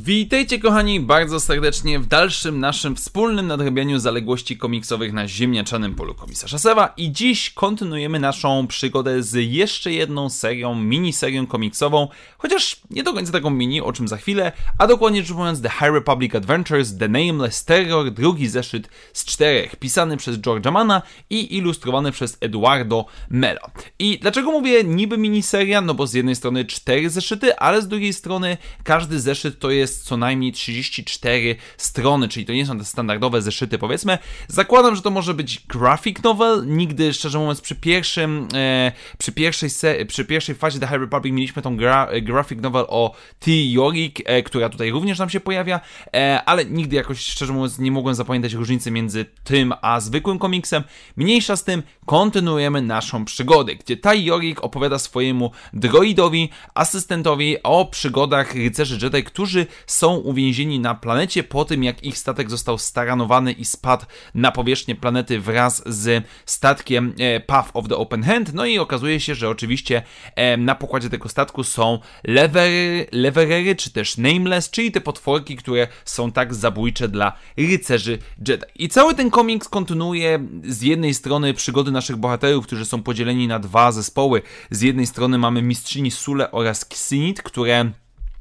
Witajcie kochani bardzo serdecznie w dalszym naszym wspólnym nadrobieniu zaległości komiksowych na ziemniaczanym polu komisarza Sewa i dziś kontynuujemy naszą przygodę z jeszcze jedną serią, miniserią komiksową, chociaż nie do końca taką mini, o czym za chwilę, a dokładnie rzecz mówiąc The High Republic Adventures The Nameless Terror, drugi zeszyt z czterech, pisany przez George'a Mana i ilustrowany przez Eduardo Melo. I dlaczego mówię niby miniseria? No bo z jednej strony cztery zeszyty, ale z drugiej strony każdy zeszyt to jest jest co najmniej 34 strony, czyli to nie są te standardowe zeszyty, powiedzmy. Zakładam, że to może być graphic novel. Nigdy, szczerze mówiąc, przy pierwszym, e, przy pierwszej, se, przy pierwszej fazie The High Republic mieliśmy tą gra, graphic novel o T. Yorick, e, która tutaj również nam się pojawia, e, ale nigdy jakoś, szczerze mówiąc, nie mogłem zapamiętać różnicy między tym a zwykłym komiksem. Mniejsza z tym, kontynuujemy naszą przygodę, gdzie Ty Yorick opowiada swojemu droidowi, asystentowi o przygodach rycerzy Jedi, którzy są uwięzieni na planecie po tym, jak ich statek został staranowany i spadł na powierzchnię planety wraz z statkiem e, Path of the Open Hand. No i okazuje się, że oczywiście e, na pokładzie tego statku są levery, leverery, czy też nameless, czyli te potworki, które są tak zabójcze dla rycerzy Jedi. I cały ten komiks kontynuuje z jednej strony przygody naszych bohaterów, którzy są podzieleni na dwa zespoły. Z jednej strony mamy mistrzyni Sule oraz Xinit, które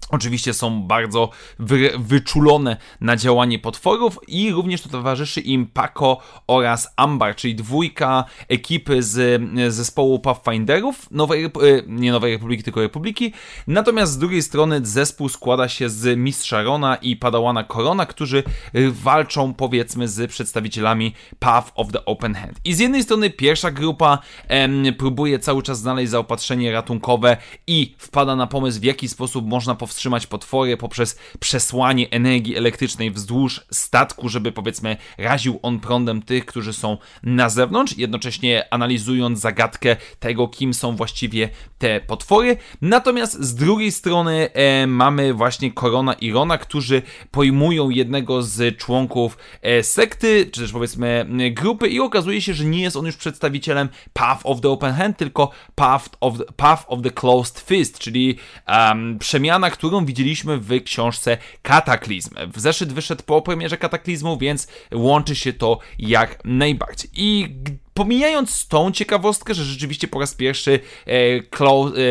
Oczywiście są bardzo wy, wyczulone na działanie potworów i również to towarzyszy im Paco oraz Ambar, czyli dwójka ekipy z zespołu Pathfinderów, Nowej, e, nie Nowej Republiki, tylko Republiki. Natomiast z drugiej strony zespół składa się z Mistrza Rona i Padałana Korona, którzy walczą powiedzmy z przedstawicielami Path of the Open Hand. I z jednej strony pierwsza grupa em, próbuje cały czas znaleźć zaopatrzenie ratunkowe i wpada na pomysł w jaki sposób można powstrzymać powstrzymać potwory poprzez przesłanie energii elektrycznej wzdłuż statku, żeby powiedzmy raził on prądem tych, którzy są na zewnątrz, jednocześnie analizując zagadkę tego, kim są właściwie te potwory. Natomiast z drugiej strony e, mamy właśnie Korona i Rona, którzy pojmują jednego z członków e, sekty, czy też powiedzmy grupy i okazuje się, że nie jest on już przedstawicielem Path of the Open Hand, tylko Path of the, Path of the Closed Fist, czyli um, przemiana, którą widzieliśmy w książce Kataklizm. W zeszyt wyszedł po premierze Kataklizmu, więc łączy się to jak najbardziej. I pomijając tą ciekawostkę, że rzeczywiście po raz pierwszy e,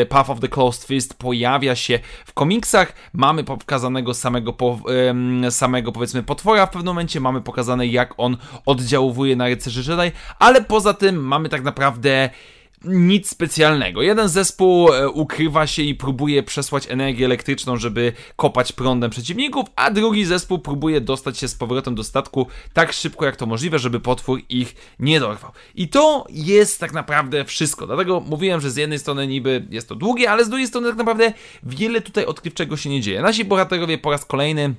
e, Path of the Closed Fist pojawia się w komiksach, mamy pokazanego samego, po, e, samego powiedzmy potwora w pewnym momencie, mamy pokazane jak on oddziałuje na rycerzy Jedi, ale poza tym mamy tak naprawdę nic specjalnego. Jeden zespół e, ukrywa się i próbuje przesłać energię elektryczną, żeby kopać prądem przeciwników, a drugi zespół próbuje dostać się z powrotem do statku tak szybko jak to możliwe, żeby potwór ich nie dorwał. I to jest tak naprawdę wszystko. Dlatego mówiłem, że z jednej strony niby jest to długie, ale z drugiej strony tak naprawdę wiele tutaj odkrywczego się nie dzieje. Nasi bohaterowie po raz kolejny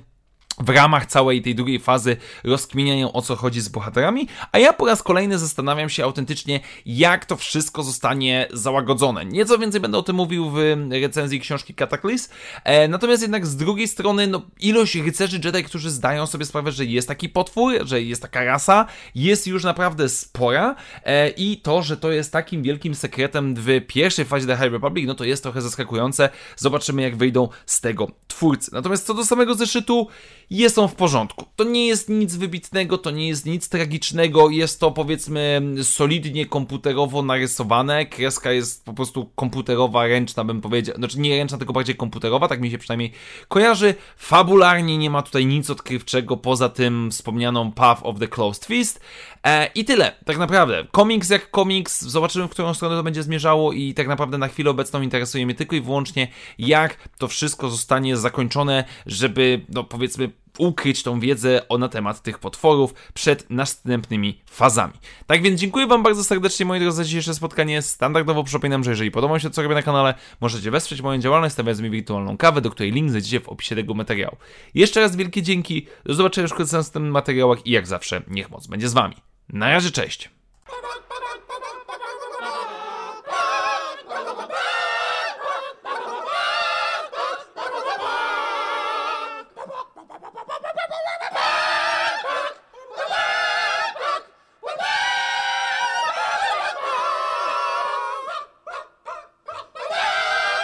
w ramach całej tej drugiej fazy rozkminiają o co chodzi z bohaterami, a ja po raz kolejny zastanawiam się autentycznie, jak to wszystko zostanie załagodzone. Nieco więcej będę o tym mówił w recenzji książki Cataclysm, e, natomiast jednak z drugiej strony, no, ilość rycerzy Jedi, którzy zdają sobie sprawę, że jest taki potwór, że jest taka rasa, jest już naprawdę spora e, i to, że to jest takim wielkim sekretem w pierwszej fazie The High Republic, no to jest trochę zaskakujące. Zobaczymy, jak wyjdą z tego twórcy. Natomiast co do samego zeszytu, jest on w porządku. To nie jest nic wybitnego, to nie jest nic tragicznego, jest to powiedzmy solidnie komputerowo narysowane, kreska jest po prostu komputerowa, ręczna bym powiedział, znaczy nie ręczna, tylko bardziej komputerowa, tak mi się przynajmniej kojarzy. Fabularnie nie ma tutaj nic odkrywczego poza tym wspomnianą Path of the Closed Fist e, i tyle, tak naprawdę. Komiks jak komiks, zobaczymy w którą stronę to będzie zmierzało i tak naprawdę na chwilę obecną interesuje mnie tylko i wyłącznie jak to wszystko zostanie zakończone, żeby no powiedzmy ukryć tą wiedzę o, na temat tych potworów przed następnymi fazami. Tak więc dziękuję Wam bardzo serdecznie moi drodzy za dzisiejsze spotkanie. Standardowo przypominam, że jeżeli podoba się to, co robię na kanale, możecie wesprzeć moją działalność stawiając mi wirtualną kawę, do której link znajdziecie w opisie tego materiału. Jeszcze raz wielkie dzięki, do zobaczenia już w następnych materiałach i jak zawsze niech moc będzie z Wami. Na razie, cześć!